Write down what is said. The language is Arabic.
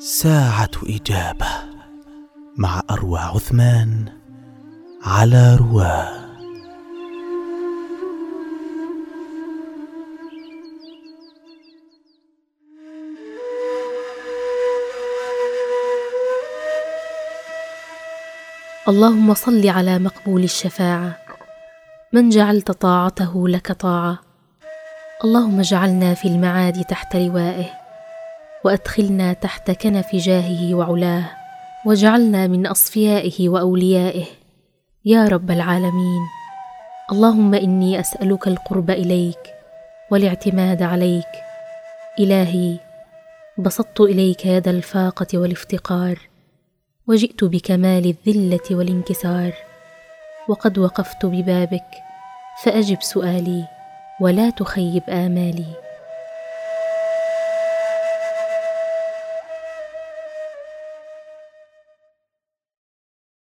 ساعة إجابة مع أروى عثمان على رواه اللهم صل على مقبول الشفاعة. من جعلت طاعته لك طاعة. اللهم اجعلنا في المعاد تحت لوائه. وأدخلنا تحت كنف جاهه وعلاه واجعلنا من أصفيائه وأوليائه. يا رب العالمين اللهم إني أسألك القرب إليك والاعتماد عليك. إلهي بسطت إليك يد الفاقة والافتقار وجئت بكمال الذلة والانكسار. وقد وقفت ببابك فأجب سؤالي ولا تخيب آمالي.